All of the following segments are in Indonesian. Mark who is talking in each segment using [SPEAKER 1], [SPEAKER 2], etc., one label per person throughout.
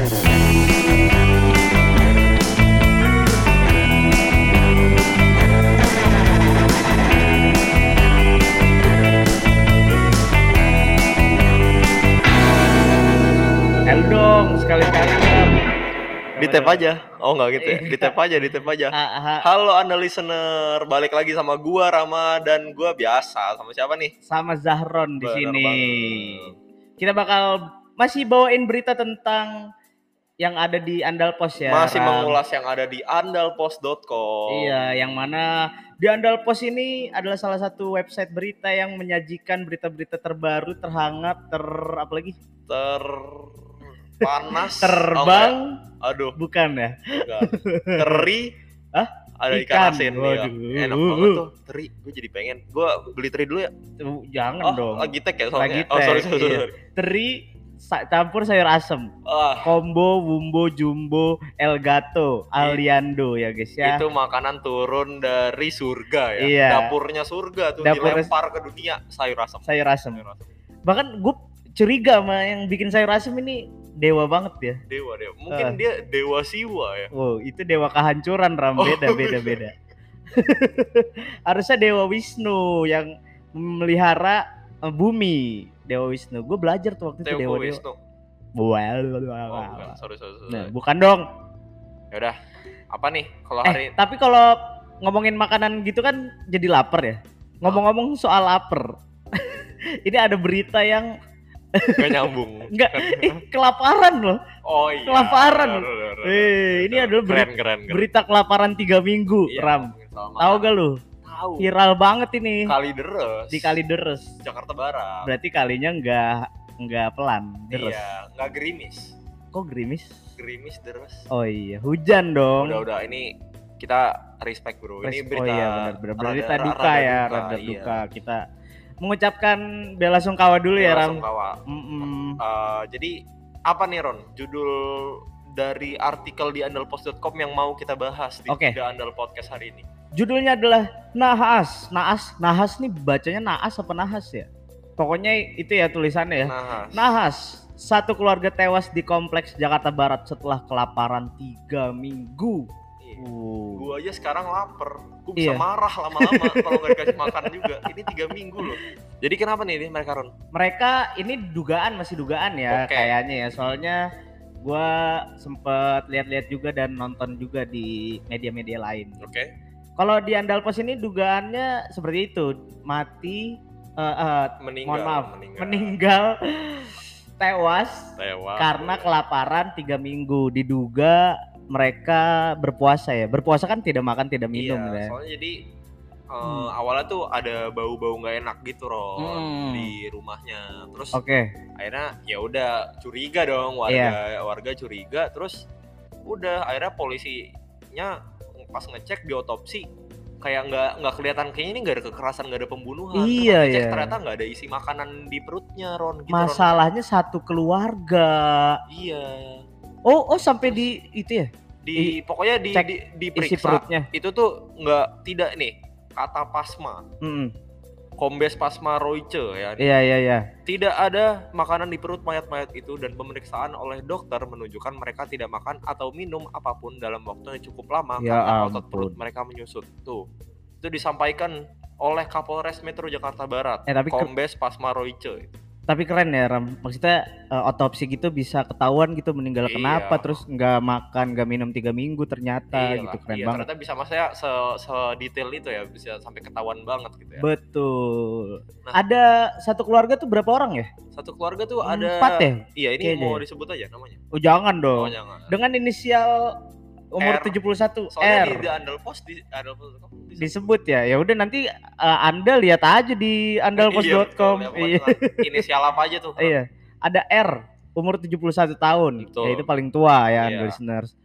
[SPEAKER 1] Sekali-kali.
[SPEAKER 2] Di tap aja. Oh enggak gitu ya. Di tap aja, di tap aja.
[SPEAKER 1] Ah, ah,
[SPEAKER 2] Halo Anda listener, balik lagi sama gua Rama dan gua biasa sama siapa nih?
[SPEAKER 1] sama Zahron di sini. Kita bakal masih bawain berita tentang yang ada di Andal Pos ya.
[SPEAKER 2] Masih
[SPEAKER 1] Ram.
[SPEAKER 2] mengulas yang ada di andalpost.com.
[SPEAKER 1] Iya, yang mana di Andal Pos ini adalah salah satu website berita yang menyajikan berita-berita terbaru, terhangat, ter apa lagi?
[SPEAKER 2] Ter panas.
[SPEAKER 1] Terbang,
[SPEAKER 2] Oh. Aduh,
[SPEAKER 1] bukan ya?
[SPEAKER 2] Teri.
[SPEAKER 1] Hah?
[SPEAKER 2] Ada ikan,
[SPEAKER 1] Ikan.
[SPEAKER 2] asin iya.
[SPEAKER 1] Waduh.
[SPEAKER 2] Enak banget tuh. Teri, gue jadi pengen. Gua beli teri dulu ya.
[SPEAKER 1] Jangan
[SPEAKER 2] Oh,
[SPEAKER 1] dong.
[SPEAKER 2] lagi tek ya soalnya.
[SPEAKER 1] Lagi
[SPEAKER 2] Oh, sorry,
[SPEAKER 1] tek,
[SPEAKER 2] sorry,
[SPEAKER 1] iya.
[SPEAKER 2] sorry.
[SPEAKER 1] Teri campur sayur asem.
[SPEAKER 2] Ah,
[SPEAKER 1] Combo, Wumbo, Jumbo, Elgato, Aliando ya guys ya.
[SPEAKER 2] Itu makanan turun dari surga ya.
[SPEAKER 1] Iya.
[SPEAKER 2] Dapurnya surga tuh
[SPEAKER 1] Dapur-
[SPEAKER 2] dilempar ke dunia sayur asam.
[SPEAKER 1] sayur asem.
[SPEAKER 2] Sayur asam.
[SPEAKER 1] Bahkan gue curiga sama yang bikin sayur asem ini dewa banget ya.
[SPEAKER 2] Dewa, dewa. Mungkin
[SPEAKER 1] Ah.
[SPEAKER 2] dia dewa siwa ya.
[SPEAKER 1] Wow, itu dewa kehancuran ram
[SPEAKER 2] Oh,
[SPEAKER 1] beda beda
[SPEAKER 2] iya.
[SPEAKER 1] beda. Harusnya dewa Wisnu yang memelihara eh, bumi. Dewa Wisnu. Gue belajar tuh waktu itu
[SPEAKER 2] Teo
[SPEAKER 1] dewa dewa.
[SPEAKER 2] Wisnu.
[SPEAKER 1] Wow.
[SPEAKER 2] Oh, bukan. Sorry, sorry, sorry.
[SPEAKER 1] Nah, bukan dong.
[SPEAKER 2] Ya udah. Apa nih kalau
[SPEAKER 1] Eh,
[SPEAKER 2] hari
[SPEAKER 1] tapi kalau ngomongin makanan gitu kan jadi lapar ya. Ngomong-ngomong soal lapar. ini ada berita yang
[SPEAKER 2] gak nyambung?
[SPEAKER 1] enggak eh, kelaparan loh.
[SPEAKER 2] Oh iya.
[SPEAKER 1] Kelaparan. Eh, ini adalah
[SPEAKER 2] keren, keren, keren.
[SPEAKER 1] Berita kelaparan tiga minggu,
[SPEAKER 2] Iya,
[SPEAKER 1] Ram. Tahu gak lu?
[SPEAKER 2] Tahu.
[SPEAKER 1] Viral banget ini
[SPEAKER 2] Kali deres.
[SPEAKER 1] di Kalideres.
[SPEAKER 2] Jakarta Barat.
[SPEAKER 1] Berarti kalinya nggak nggak pelan, deres.
[SPEAKER 2] Iya, nggak gerimis.
[SPEAKER 1] Kok gerimis?
[SPEAKER 2] Gerimis deres.
[SPEAKER 1] Oh iya, hujan dong.
[SPEAKER 2] Udah, udah. Ini kita respect bro. Ini berita.
[SPEAKER 1] oh iya benar benar
[SPEAKER 2] rada-
[SPEAKER 1] berita
[SPEAKER 2] rada
[SPEAKER 1] duka ya,
[SPEAKER 2] duka,
[SPEAKER 1] rada
[SPEAKER 2] iya.
[SPEAKER 1] duka. Kita mengucapkan bela sungkawa dulu ya, Ram.
[SPEAKER 2] Langsung kawa.
[SPEAKER 1] Mm-mm.
[SPEAKER 2] Eh, jadi apa nih Ron? Judul dari artikel di andalpost.com yang mau kita bahas di
[SPEAKER 1] Oke.
[SPEAKER 2] The Andal Podcast hari ini.
[SPEAKER 1] Judulnya adalah Nahas. Naas, Nahas nih bacanya Naas apa Nahas ya? Pokoknya itu ya tulisannya ya.
[SPEAKER 2] Nah,
[SPEAKER 1] Nahas, satu keluarga tewas di kompleks Jakarta Barat setelah kelaparan tiga minggu.
[SPEAKER 2] iya.
[SPEAKER 1] Uh.
[SPEAKER 2] gua aja sekarang lapar. Gua bisa
[SPEAKER 1] Iya.
[SPEAKER 2] marah lama-lama kalau nggak dikasih makan juga. Ini tiga minggu loh. Jadi kenapa nih ini mereka Ron?
[SPEAKER 1] Mereka ini dugaan masih dugaan ya
[SPEAKER 2] Oke.
[SPEAKER 1] kayaknya ya. Soalnya gua sempet lihat-lihat juga dan nonton juga di media-media lain.
[SPEAKER 2] Oke.
[SPEAKER 1] Kalau di Andalpos ini dugaannya seperti itu, mati eh, eh,
[SPEAKER 2] Meninggal.
[SPEAKER 1] mohon maaf,
[SPEAKER 2] meninggal.
[SPEAKER 1] meninggal tewas
[SPEAKER 2] Tewas.
[SPEAKER 1] karena kelaparan tiga minggu diduga mereka berpuasa ya berpuasa kan tidak makan tidak minum
[SPEAKER 2] iya,
[SPEAKER 1] ya
[SPEAKER 2] soalnya jadi eh,
[SPEAKER 1] Hmm.
[SPEAKER 2] awalnya tuh ada bau-bau nggak enak gitu Ron
[SPEAKER 1] Hmm.
[SPEAKER 2] di rumahnya. Terus
[SPEAKER 1] oke
[SPEAKER 2] akhirnya ya udah curiga dong warga warga curiga terus udah akhirnya polisinya pas ngecek di otopsi kayak nggak nggak kelihatan kayaknya ini nggak ada kekerasan nggak ada pembunuhan. Terus
[SPEAKER 1] Iya,
[SPEAKER 2] ngecek
[SPEAKER 1] iya.
[SPEAKER 2] ternyata nggak ada isi makanan di perutnya Ron gitu Ron.
[SPEAKER 1] masalahnya satu keluarga.
[SPEAKER 2] Iya.
[SPEAKER 1] Oh oh sampai di itu ya?
[SPEAKER 2] Di pokoknya di,
[SPEAKER 1] cek
[SPEAKER 2] di
[SPEAKER 1] isi
[SPEAKER 2] diperiksa.
[SPEAKER 1] perutnya.
[SPEAKER 2] Itu tuh nggak tidak nih kata pasma.
[SPEAKER 1] Mm-mm.
[SPEAKER 2] Kombes pasma Royce ya
[SPEAKER 1] iya iya iya
[SPEAKER 2] Tidak ada makanan di perut mayat-mayat itu dan pemeriksaan oleh dokter menunjukkan mereka tidak makan atau minum apa pun dalam waktu yang cukup lama
[SPEAKER 1] Ya
[SPEAKER 2] karena otot
[SPEAKER 1] ampun.
[SPEAKER 2] perut mereka menyusut. Tuh. Itu disampaikan oleh Kapolres Metro Jakarta Barat,
[SPEAKER 1] eh tapi ke-
[SPEAKER 2] Kombes Pasma Royce.
[SPEAKER 1] Tapi keren ya Ram maksudnya eh, otopsi gitu bisa ketahuan gitu meninggal
[SPEAKER 2] Iya.
[SPEAKER 1] kenapa terus nggak makan nggak minum tiga minggu ternyata
[SPEAKER 2] Iya
[SPEAKER 1] gitu keren
[SPEAKER 2] iya,
[SPEAKER 1] banget
[SPEAKER 2] Ternyata bisa maksudnya se, sedetail itu ya, bisa sampai ketahuan banget gitu ya.
[SPEAKER 1] betul
[SPEAKER 2] Nah.
[SPEAKER 1] ada satu keluarga tuh berapa orang ya
[SPEAKER 2] Satu keluarga tuh ada
[SPEAKER 1] empat ya
[SPEAKER 2] Iya, ini
[SPEAKER 1] Kayaknya
[SPEAKER 2] mau disebut aja namanya.
[SPEAKER 1] oh jangan dong
[SPEAKER 2] Oh, jangan.
[SPEAKER 1] dengan inisial umur
[SPEAKER 2] R.
[SPEAKER 1] 71
[SPEAKER 2] Soalnya
[SPEAKER 1] R
[SPEAKER 2] di, di Andalpost di Andalpost disebut.
[SPEAKER 1] disebut ya ya udah nanti eh, anda lihat aja di andalpost.com
[SPEAKER 2] Iya. Ya,
[SPEAKER 1] iya
[SPEAKER 2] inisial apa aja tuh?
[SPEAKER 1] iya ada R umur 71 tahun
[SPEAKER 2] Betul.
[SPEAKER 1] ya itu paling tua ya
[SPEAKER 2] Iya.
[SPEAKER 1] listeners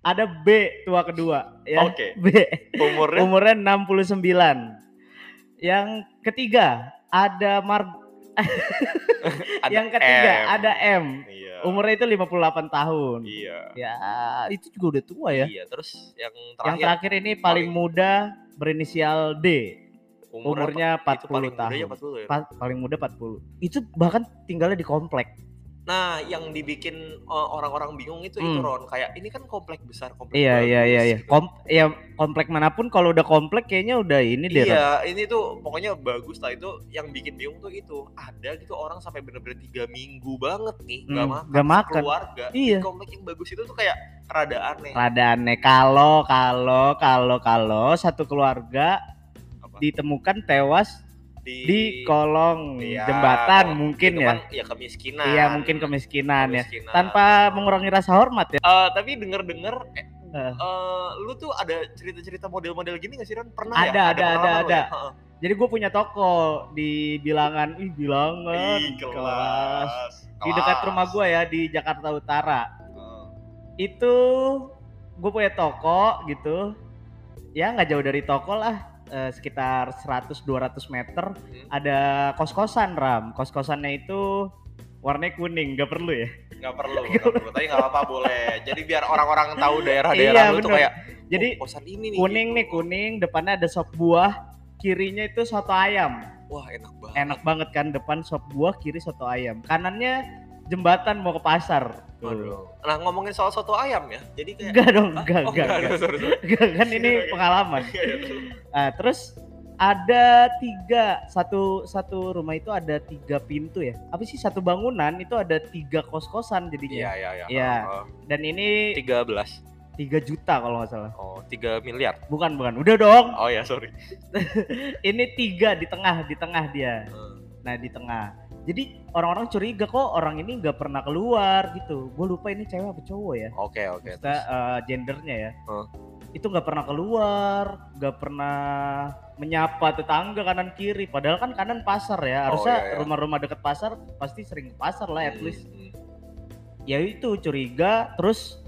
[SPEAKER 1] ada B tua kedua ya
[SPEAKER 2] Oke.
[SPEAKER 1] B
[SPEAKER 2] Umurnya
[SPEAKER 1] umurnya 69 yang ketiga ada Mar
[SPEAKER 2] ada
[SPEAKER 1] yang ketiga
[SPEAKER 2] M.
[SPEAKER 1] ada M
[SPEAKER 2] Iya.
[SPEAKER 1] umurnya itu 58 tahun
[SPEAKER 2] Iya.
[SPEAKER 1] ya itu juga udah tua ya
[SPEAKER 2] Iya, terus yang
[SPEAKER 1] yang
[SPEAKER 2] terakhir
[SPEAKER 1] terakhir ini paling
[SPEAKER 2] paling-
[SPEAKER 1] muda berinisial D umurnya
[SPEAKER 2] apa? Itu
[SPEAKER 1] 40
[SPEAKER 2] paling muda ya
[SPEAKER 1] tahun.
[SPEAKER 2] 40 ya.
[SPEAKER 1] Pa- paling muda 40 itu bahkan tinggalnya di komplek
[SPEAKER 2] Nah, yang dibikin uh, orang-orang bingung itu itu
[SPEAKER 1] Hmm.
[SPEAKER 2] Ron, kayak ini kan komplek besar, komplek
[SPEAKER 1] Iya iya iya
[SPEAKER 2] bagus
[SPEAKER 1] iya.
[SPEAKER 2] gitu.
[SPEAKER 1] Kom ya komplek mana pun kalau udah komplek kayaknya udah ini deh. Ron.
[SPEAKER 2] Iya, ini tuh pokoknya bagus lah itu yang bikin bingung tuh itu ada gitu orang sampai bener-bener tiga minggu banget nih nggak
[SPEAKER 1] Hmm,
[SPEAKER 2] makan,
[SPEAKER 1] nggak makan.
[SPEAKER 2] keluarga.
[SPEAKER 1] Iya.
[SPEAKER 2] Di komplek yang bagus itu tuh kayak rada aneh.
[SPEAKER 1] Rada aneh kalau kalau kalau kalau satu keluarga
[SPEAKER 2] Apa?
[SPEAKER 1] ditemukan tewas
[SPEAKER 2] Di,
[SPEAKER 1] di kolong
[SPEAKER 2] Iya,
[SPEAKER 1] jembatan mungkin
[SPEAKER 2] itu
[SPEAKER 1] ya.
[SPEAKER 2] kan ya kemiskinan.
[SPEAKER 1] Iya mungkin kemiskinan ya.
[SPEAKER 2] Kemiskinan.
[SPEAKER 1] Tanpa mengurangi rasa hormat ya.
[SPEAKER 2] Eh, tapi denger-denger eh,
[SPEAKER 1] Eh.
[SPEAKER 2] eh, lu tuh ada cerita-cerita model-model gini gak sih Ron? Pernah
[SPEAKER 1] Ada,
[SPEAKER 2] ya?
[SPEAKER 1] ada, ada,
[SPEAKER 2] pengalaman lu
[SPEAKER 1] ada.
[SPEAKER 2] ya?
[SPEAKER 1] Jadi gue punya toko di bilangan, ih bilangan
[SPEAKER 2] Ih, kelas.
[SPEAKER 1] di dekat
[SPEAKER 2] Kelas.
[SPEAKER 1] rumah gue ya di Jakarta Utara.
[SPEAKER 2] Heeh.
[SPEAKER 1] Itu gue punya toko gitu, ya nggak jauh dari toko lah, eh, sekitar 100-200 meter
[SPEAKER 2] Hmm.
[SPEAKER 1] ada kos-kosan ram. Kos-kosannya itu warnanya kuning, nggak perlu ya?
[SPEAKER 2] Nggak perlu, nggak perlu. Tapi nggak apa-apa boleh. Jadi biar orang-orang tahu daerah-daerah
[SPEAKER 1] Iya,
[SPEAKER 2] lu tuh kayak
[SPEAKER 1] Jadi
[SPEAKER 2] oh, kosan ini nih.
[SPEAKER 1] kuning
[SPEAKER 2] gitu.
[SPEAKER 1] nih kuning, depannya ada sop buah, kirinya itu soto ayam.
[SPEAKER 2] Wah enak banget.
[SPEAKER 1] enak banget kan depan sop buah kiri soto ayam kanannya jembatan mau ke pasar.
[SPEAKER 2] Waduh. Nah ngomongin soal soto ayam ya. Jadi kayak
[SPEAKER 1] enggak dong
[SPEAKER 2] Hah?
[SPEAKER 1] enggak
[SPEAKER 2] Oh,
[SPEAKER 1] enggak,
[SPEAKER 2] enggak,
[SPEAKER 1] enggak.
[SPEAKER 2] sorry.
[SPEAKER 1] Enggak, kan ini pengalaman
[SPEAKER 2] Iya, iya, terus.
[SPEAKER 1] nah, terus ada tiga satu satu rumah itu ada tiga pintu ya apa sih satu bangunan itu ada tiga kos kosan
[SPEAKER 2] Iya
[SPEAKER 1] jadinya
[SPEAKER 2] iya iya.
[SPEAKER 1] Iya.
[SPEAKER 2] Heeh.
[SPEAKER 1] dan ini
[SPEAKER 2] 13.
[SPEAKER 1] tiga juta kalau nggak salah
[SPEAKER 2] Oh, 3 miliar.
[SPEAKER 1] bukan bukan udah dong
[SPEAKER 2] Oh ya, sorry.
[SPEAKER 1] ini tiga di tengah di tengah dia
[SPEAKER 2] Heeh.
[SPEAKER 1] Nah di tengah. Jadi orang-orang curiga kok orang ini nggak pernah keluar gitu. Gue lupa ini cewek apa cowok ya.
[SPEAKER 2] Oke, oke.
[SPEAKER 1] Maksudnya eh, gendernya ya.
[SPEAKER 2] Huh.
[SPEAKER 1] Itu nggak pernah keluar, nggak pernah menyapa tetangga kanan kiri. Padahal kan kanan pasar ya.
[SPEAKER 2] Oh,
[SPEAKER 1] Harusnya
[SPEAKER 2] iya, iya.
[SPEAKER 1] rumah-rumah deket pasar pasti sering ke pasar lah at
[SPEAKER 2] Hmm,
[SPEAKER 1] least.
[SPEAKER 2] hmm.
[SPEAKER 1] Ya itu curiga. Terus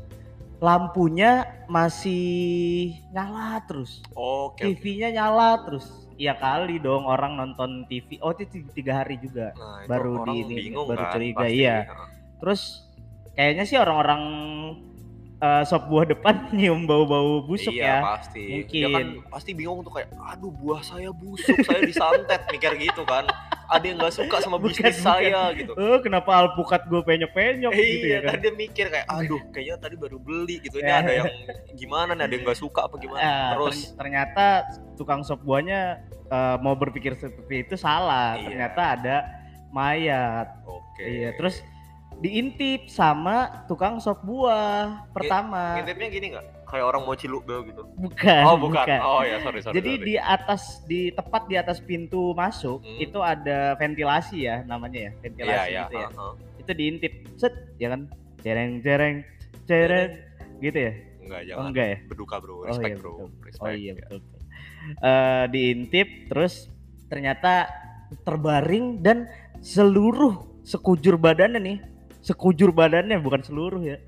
[SPEAKER 1] lampunya masih nyala terus.
[SPEAKER 2] Oke. oke.
[SPEAKER 1] TV-nya nyala terus. Iya kali dong orang nonton TV. Oh itu tiga hari juga.
[SPEAKER 2] Nah, itu
[SPEAKER 1] baru
[SPEAKER 2] orang
[SPEAKER 1] di ini,
[SPEAKER 2] bingung
[SPEAKER 1] baru
[SPEAKER 2] kan,
[SPEAKER 1] curiga,
[SPEAKER 2] pasti.
[SPEAKER 1] iya. Terus kayaknya sih orang-orang eh, sop buah depan nyium bau-bau busuk
[SPEAKER 2] iya,
[SPEAKER 1] ya.
[SPEAKER 2] pasti. Dia
[SPEAKER 1] Mungkin.
[SPEAKER 2] kan pasti bingung tuh kayak, aduh buah saya busuk, saya disantet, mikir gitu kan. Ada yang nggak suka sama bisnis
[SPEAKER 1] bukan.
[SPEAKER 2] saya gitu.
[SPEAKER 1] Oh, kenapa alpukat gue penyok-penyok gitu
[SPEAKER 2] iya,
[SPEAKER 1] ya kan?
[SPEAKER 2] dia mikir kayak, aduh kayaknya tadi baru beli gitu. Ini
[SPEAKER 1] Ya.
[SPEAKER 2] ada yang gimana nih, ada yang nggak suka apa gimana.
[SPEAKER 1] Ah,
[SPEAKER 2] Terus,
[SPEAKER 1] terny- ternyata tukang sop buahnya eh, mau berpikir seperti itu salah.
[SPEAKER 2] Iya.
[SPEAKER 1] Ternyata ada mayat.
[SPEAKER 2] oke.
[SPEAKER 1] Iya, terus diintip sama tukang sop buah pertama.
[SPEAKER 2] Ngintipnya gini nggak? Kayak orang mau ciluk gitu.
[SPEAKER 1] Bukan.
[SPEAKER 2] Oh bukan. Oh ya sorry sorry.
[SPEAKER 1] Jadi
[SPEAKER 2] sorry.
[SPEAKER 1] di atas di tepat di atas pintu masuk
[SPEAKER 2] Hmm.
[SPEAKER 1] itu ada ventilasi ya namanya ya ventilasi
[SPEAKER 2] Iya iya.
[SPEAKER 1] gitu ya.
[SPEAKER 2] heeh.
[SPEAKER 1] Itu diintip set ya kan cereng cereng cereng gitu ya.
[SPEAKER 2] Enggak
[SPEAKER 1] Oh
[SPEAKER 2] jangan.
[SPEAKER 1] enggak ya.
[SPEAKER 2] Berduka bro.
[SPEAKER 1] Oh,
[SPEAKER 2] Respect
[SPEAKER 1] iya,
[SPEAKER 2] bro.
[SPEAKER 1] betul.
[SPEAKER 2] Respect.
[SPEAKER 1] Oh iya
[SPEAKER 2] ya.
[SPEAKER 1] betul. betul. Eh, diintip terus ternyata terbaring dan seluruh sekujur badannya nih sekujur badannya bukan seluruh ya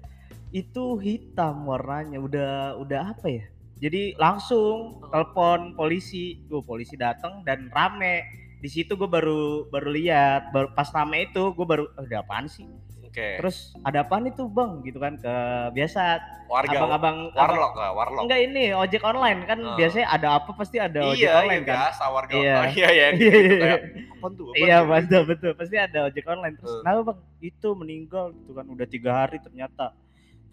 [SPEAKER 1] itu hitam warnanya udah udah apa ya jadi langsung telepon polisi gue polisi datang dan rame di situ gue baru baru lihat baru pas rame itu gue baru "Eh, ada apaan sih
[SPEAKER 2] Oke.
[SPEAKER 1] terus ada apaan itu bang gitu kan ke biasa
[SPEAKER 2] Warga.
[SPEAKER 1] abang-abang abang-
[SPEAKER 2] warlock lah, warlock.
[SPEAKER 1] enggak ini ojek online kan
[SPEAKER 2] Ah.
[SPEAKER 1] biasanya ada apa pasti ada ojek
[SPEAKER 2] iya,
[SPEAKER 1] online
[SPEAKER 2] iya,
[SPEAKER 1] kan
[SPEAKER 2] biasa warga.
[SPEAKER 1] Iya.
[SPEAKER 2] Oh, iya, iya,
[SPEAKER 1] Iya,
[SPEAKER 2] gitu,
[SPEAKER 1] iya,
[SPEAKER 2] kayak, apaan tuh? apaan
[SPEAKER 1] Iya
[SPEAKER 2] tuh?"
[SPEAKER 1] betul betul pasti ada ojek online terus
[SPEAKER 2] Eh.
[SPEAKER 1] kenapa bang itu meninggal gitu kan udah tiga hari ternyata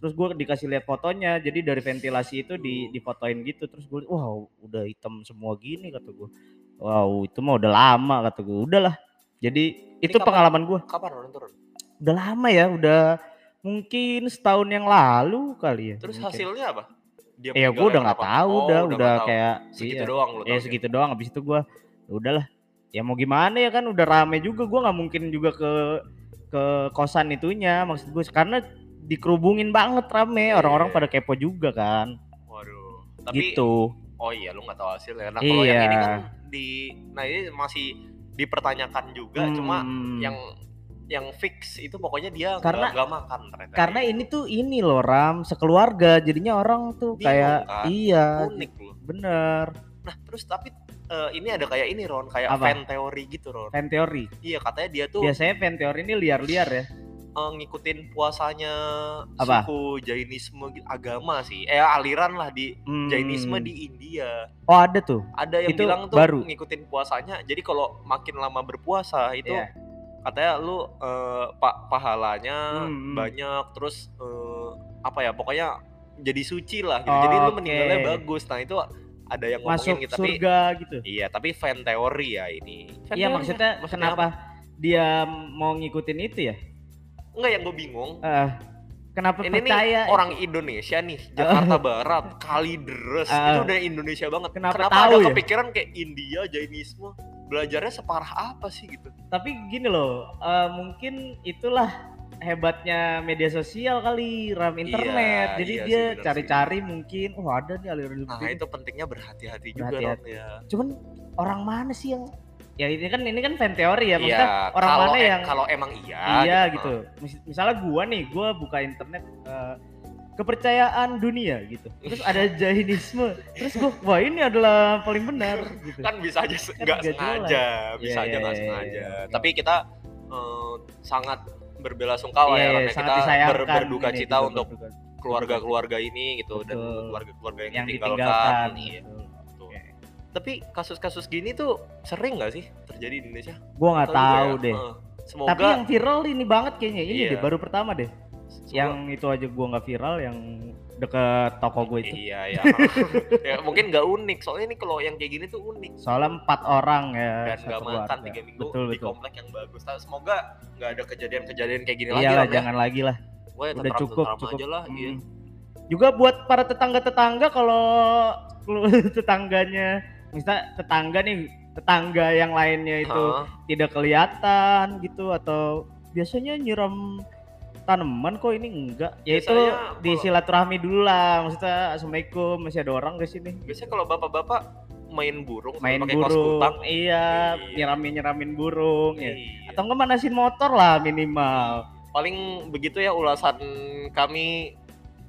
[SPEAKER 1] terus gue dikasih lihat fotonya jadi dari ventilasi itu di difotoin gitu terus gue wow udah hitam semua gini kata gue wow itu mah udah lama kata gue udahlah jadi itu
[SPEAKER 2] kapan?
[SPEAKER 1] pengalaman gue
[SPEAKER 2] Kapan orang turun?
[SPEAKER 1] udah lama ya udah mungkin setahun yang lalu kali ya
[SPEAKER 2] Terus
[SPEAKER 1] mungkin.
[SPEAKER 2] hasilnya apa? Dia
[SPEAKER 1] ya gue udah nggak tahu
[SPEAKER 2] Oh,
[SPEAKER 1] udah udah, kayak
[SPEAKER 2] segitu
[SPEAKER 1] iya.
[SPEAKER 2] doang lu
[SPEAKER 1] ya
[SPEAKER 2] taunya.
[SPEAKER 1] segitu doang habis itu gua "Ya udahlah ya mau gimana ya kan udah rame juga gua nggak mungkin juga ke ke kosan itunya maksud gue karena dikerubungin banget rame
[SPEAKER 2] Iya,
[SPEAKER 1] orang-orang
[SPEAKER 2] iya.
[SPEAKER 1] pada kepo juga kan
[SPEAKER 2] Waduh. Tapi
[SPEAKER 1] gitu
[SPEAKER 2] oh iya lu nggak tahu hasilnya. Nah, kalau yang ini
[SPEAKER 1] Iya.
[SPEAKER 2] kan di nah ini masih dipertanyakan juga cuma
[SPEAKER 1] Hmm.
[SPEAKER 2] yang yang fix itu pokoknya dia
[SPEAKER 1] Karena-
[SPEAKER 2] nggak makan ternyata.
[SPEAKER 1] karena ini tuh ini loh ram sekeluarga jadinya orang tuh
[SPEAKER 2] Bingung,
[SPEAKER 1] kayak
[SPEAKER 2] kan?
[SPEAKER 1] iya
[SPEAKER 2] unik loh.
[SPEAKER 1] bener
[SPEAKER 2] Nah, terus tapi eh, ini ada kayak ini Ron, kayak
[SPEAKER 1] Apa?
[SPEAKER 2] fan teori gitu Ron.
[SPEAKER 1] fan teori
[SPEAKER 2] Iya, katanya dia tuh
[SPEAKER 1] biasanya fan teori ini liar-liar ya
[SPEAKER 2] eh, ngikutin puasanya
[SPEAKER 1] Apa?
[SPEAKER 2] suku Jainisme agama sih. Eh aliran lah di
[SPEAKER 1] Hmm.
[SPEAKER 2] Jainisme di India.
[SPEAKER 1] oh ada tuh
[SPEAKER 2] Ada yang
[SPEAKER 1] Itu
[SPEAKER 2] bilang tuh
[SPEAKER 1] baru.
[SPEAKER 2] ngikutin puasanya. Jadi kalau makin lama berpuasa itu
[SPEAKER 1] Iya.
[SPEAKER 2] katanya lu uh, pak pahalanya
[SPEAKER 1] Hmm.
[SPEAKER 2] banyak terus uh, apa ya pokoknya jadi suci lah gitu. Jadi lu meninggalnya bagus. Nah, itu ada yang
[SPEAKER 1] Masuk
[SPEAKER 2] gitu tapi
[SPEAKER 1] surga gitu.
[SPEAKER 2] iya, tapi fan teori ya ini. Fan
[SPEAKER 1] Iya maksudnya,
[SPEAKER 2] apa?
[SPEAKER 1] kenapa dia mau ngikutin itu ya?
[SPEAKER 2] Enggak yang gue bingung.
[SPEAKER 1] Eh, kenapa
[SPEAKER 2] Ini nih
[SPEAKER 1] percaya?
[SPEAKER 2] orang Indonesia nih, Jakarta Barat, Kalideres,
[SPEAKER 1] Ah.
[SPEAKER 2] itu udah Indonesia banget.
[SPEAKER 1] Kenapa
[SPEAKER 2] Kenapa
[SPEAKER 1] tahu
[SPEAKER 2] ada
[SPEAKER 1] ya?
[SPEAKER 2] kepikiran kayak India, Jainisme, belajarnya separah apa sih gitu?
[SPEAKER 1] Tapi gini loh, eh, mungkin itulah hebatnya media sosial kali, ram internet.
[SPEAKER 2] Iya,
[SPEAKER 1] Jadi
[SPEAKER 2] iya
[SPEAKER 1] dia cari-cari mungkin, oh ada nih aliran
[SPEAKER 2] Nah itu pentingnya berhati-hati juga
[SPEAKER 1] Berhati-hati.
[SPEAKER 2] Ron, ya.
[SPEAKER 1] Cuman orang mana sih yang ya ini kan ini kan fan teori ya, maksudnya
[SPEAKER 2] Iya,
[SPEAKER 1] orang
[SPEAKER 2] kalau
[SPEAKER 1] mana
[SPEAKER 2] e-
[SPEAKER 1] yang
[SPEAKER 2] kalau emang iya,
[SPEAKER 1] iya gitu. Mis- Misalnya gua nih, gua buka internet eh, kepercayaan dunia gitu. Terus ada Jainisme. Terus gua wah ini adalah paling benar gitu.
[SPEAKER 2] kan bisa aja
[SPEAKER 1] Kan
[SPEAKER 2] nggak
[SPEAKER 1] nggak
[SPEAKER 2] sengaja, bisa
[SPEAKER 1] Iya,
[SPEAKER 2] aja
[SPEAKER 1] iya,
[SPEAKER 2] nggak
[SPEAKER 1] iya,
[SPEAKER 2] sengaja.
[SPEAKER 1] iya.
[SPEAKER 2] Tapi kita eh, sangat berbela-sungkawa
[SPEAKER 1] Iya,
[SPEAKER 2] ya,
[SPEAKER 1] iya,
[SPEAKER 2] karena
[SPEAKER 1] sangat
[SPEAKER 2] kita ber- berduka
[SPEAKER 1] ini
[SPEAKER 2] cita
[SPEAKER 1] juga,
[SPEAKER 2] untuk keluarga-keluarga ini gitu dan
[SPEAKER 1] Betul.
[SPEAKER 2] keluarga-keluarga yang,
[SPEAKER 1] yang
[SPEAKER 2] ditinggalkan.
[SPEAKER 1] ditinggalkan.
[SPEAKER 2] Iya.
[SPEAKER 1] Oke.
[SPEAKER 2] Tapi kasus-kasus gini tuh sering nggak sih terjadi di Indonesia?
[SPEAKER 1] Gua nggak tahu
[SPEAKER 2] ya?
[SPEAKER 1] deh.
[SPEAKER 2] Heeh. Semoga
[SPEAKER 1] Tapi yang viral ini banget kayaknya ini
[SPEAKER 2] Iya.
[SPEAKER 1] deh baru pertama deh.
[SPEAKER 2] semoga-
[SPEAKER 1] Yang itu aja gua nggak viral yang deket toko gue itu.
[SPEAKER 2] Iya ya. ya mungkin nggak unik. Soalnya ini kalau yang kayak gini tuh unik.
[SPEAKER 1] Soalnya empat orang ya.
[SPEAKER 2] dan nggak makan tiga minggu
[SPEAKER 1] Betul
[SPEAKER 2] di
[SPEAKER 1] betul.
[SPEAKER 2] komplek yang bagus. Tapi semoga nggak ada kejadian-kejadian kayak gini lagi
[SPEAKER 1] Iyalah
[SPEAKER 2] lah ya.
[SPEAKER 1] jangan lagi lah.
[SPEAKER 2] Gue ya
[SPEAKER 1] Udah cukup cukup.
[SPEAKER 2] aja lah.
[SPEAKER 1] Hmm.
[SPEAKER 2] Iya.
[SPEAKER 1] Juga buat para tetangga-tetangga kalau tetangganya misalnya tetangga nih tetangga yang lainnya itu
[SPEAKER 2] Hah?
[SPEAKER 1] tidak kelihatan gitu atau biasanya nyiram tanaman kok ini enggak ya itu di silaturahmi dulu lah maksudnya assalamualaikum masih ada orang di sini
[SPEAKER 2] Biasanya kalau bapak-bapak main burung
[SPEAKER 1] main burung
[SPEAKER 2] kutang.
[SPEAKER 1] iya
[SPEAKER 2] Iya.
[SPEAKER 1] nyiramin nyiramin burung ya
[SPEAKER 2] Iya.
[SPEAKER 1] atau enggak manasin motor lah minimal
[SPEAKER 2] Paling begitu ya ulasan kami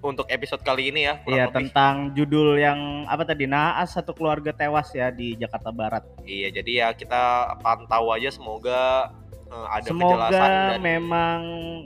[SPEAKER 2] untuk episode kali ini ya.
[SPEAKER 1] Iya
[SPEAKER 2] lebih.
[SPEAKER 1] tentang judul yang apa tadi naas satu keluarga tewas ya di Jakarta Barat.
[SPEAKER 2] Iya, jadi ya kita pantau aja semoga eh, ada
[SPEAKER 1] Semoga
[SPEAKER 2] kejelasan dan
[SPEAKER 1] memang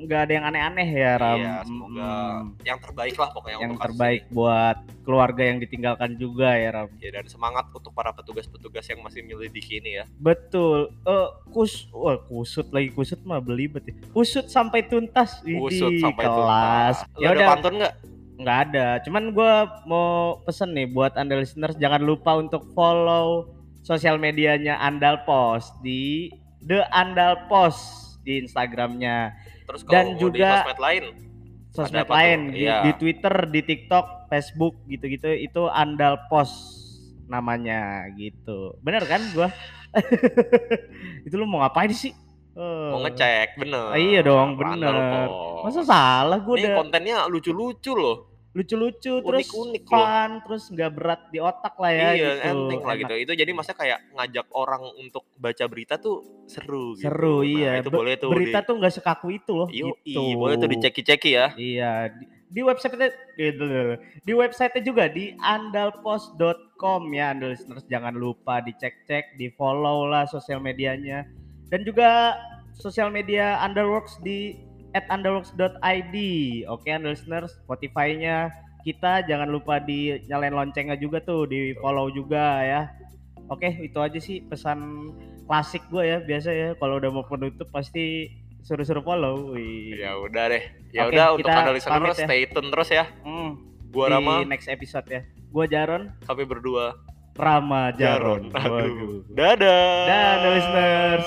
[SPEAKER 1] nggak ada yang aneh-aneh ya Ram.
[SPEAKER 2] Iya, semoga
[SPEAKER 1] Mm-mm.
[SPEAKER 2] yang terbaik lah pokoknya
[SPEAKER 1] yang
[SPEAKER 2] untuk
[SPEAKER 1] terbaik buat keluarga yang ditinggalkan juga ya Ram.
[SPEAKER 2] ini. Ya, dan semangat untuk para petugas-petugas yang masih menyelidiki ini ya.
[SPEAKER 1] Betul. Eh kus, wah kusut lagi kusut mah belibet ya. Kusut sampai tuntas
[SPEAKER 2] Usut
[SPEAKER 1] di
[SPEAKER 2] sampai
[SPEAKER 1] kelas.
[SPEAKER 2] tuntas.
[SPEAKER 1] Ya udah
[SPEAKER 2] pantun nggak?
[SPEAKER 1] nggak ada. Cuman gua mau pesen nih buat anda listeners jangan lupa untuk follow sosial medianya Andal Post di The Andal Post di Instagramnya
[SPEAKER 2] Terus
[SPEAKER 1] Dan
[SPEAKER 2] kalau mau
[SPEAKER 1] juga
[SPEAKER 2] di sosmed lain,
[SPEAKER 1] sosmed
[SPEAKER 2] tuh?
[SPEAKER 1] lain di,
[SPEAKER 2] Iya.
[SPEAKER 1] di Twitter, di TikTok, Facebook gitu-gitu itu Andal Post namanya gitu. Bener kan gua? itu lu mau ngapain sih?
[SPEAKER 2] mau
[SPEAKER 1] Eh,
[SPEAKER 2] ngecek bener.
[SPEAKER 1] Ah, iya dong, bener.
[SPEAKER 2] Post.
[SPEAKER 1] Masa salah gua
[SPEAKER 2] Ini
[SPEAKER 1] udah
[SPEAKER 2] kontennya lucu-lucu loh.
[SPEAKER 1] Lucu-lucu terus
[SPEAKER 2] loh.
[SPEAKER 1] fun terus nggak berat di otak lah ya
[SPEAKER 2] iya,
[SPEAKER 1] gitu.
[SPEAKER 2] enteng lah gitu. Itu jadi maksudnya kayak ngajak orang untuk baca berita tuh seru gitu.
[SPEAKER 1] Seru
[SPEAKER 2] Nah,
[SPEAKER 1] iya.
[SPEAKER 2] itu
[SPEAKER 1] Be-
[SPEAKER 2] boleh tuh
[SPEAKER 1] berita
[SPEAKER 2] di,
[SPEAKER 1] tuh nggak sekaku itu loh
[SPEAKER 2] Yoi,
[SPEAKER 1] gitu.
[SPEAKER 2] boleh tuh diceki-ceki ya.
[SPEAKER 1] Iya, di, di website gitu, di website juga di andalpost.com ya, Andal listeners jangan lupa dicek-cek, di follow lah sosial medianya dan juga sosial media Underworks di at underworks.id. Oke, Andal listeners, Spotify-nya kita jangan lupa di nyalain loncengnya juga tuh, di follow juga ya. Oke, itu aja sih pesan klasik gue ya biasa ya kalau udah mau penutup pasti suruh-suruh follow. Wih.
[SPEAKER 2] Ya udah deh. Ya
[SPEAKER 1] Oke,
[SPEAKER 2] udah untuk
[SPEAKER 1] kita
[SPEAKER 2] anda listener
[SPEAKER 1] pamit ya.
[SPEAKER 2] stay tune terus ya.
[SPEAKER 1] Hmm,
[SPEAKER 2] Gua
[SPEAKER 1] di
[SPEAKER 2] Rama,
[SPEAKER 1] next episode ya. Gua Jaron,
[SPEAKER 2] kami berdua.
[SPEAKER 1] Rama Jaron.
[SPEAKER 2] Aduh.
[SPEAKER 1] Waduh.
[SPEAKER 2] Dadah.
[SPEAKER 1] Dadah listeners.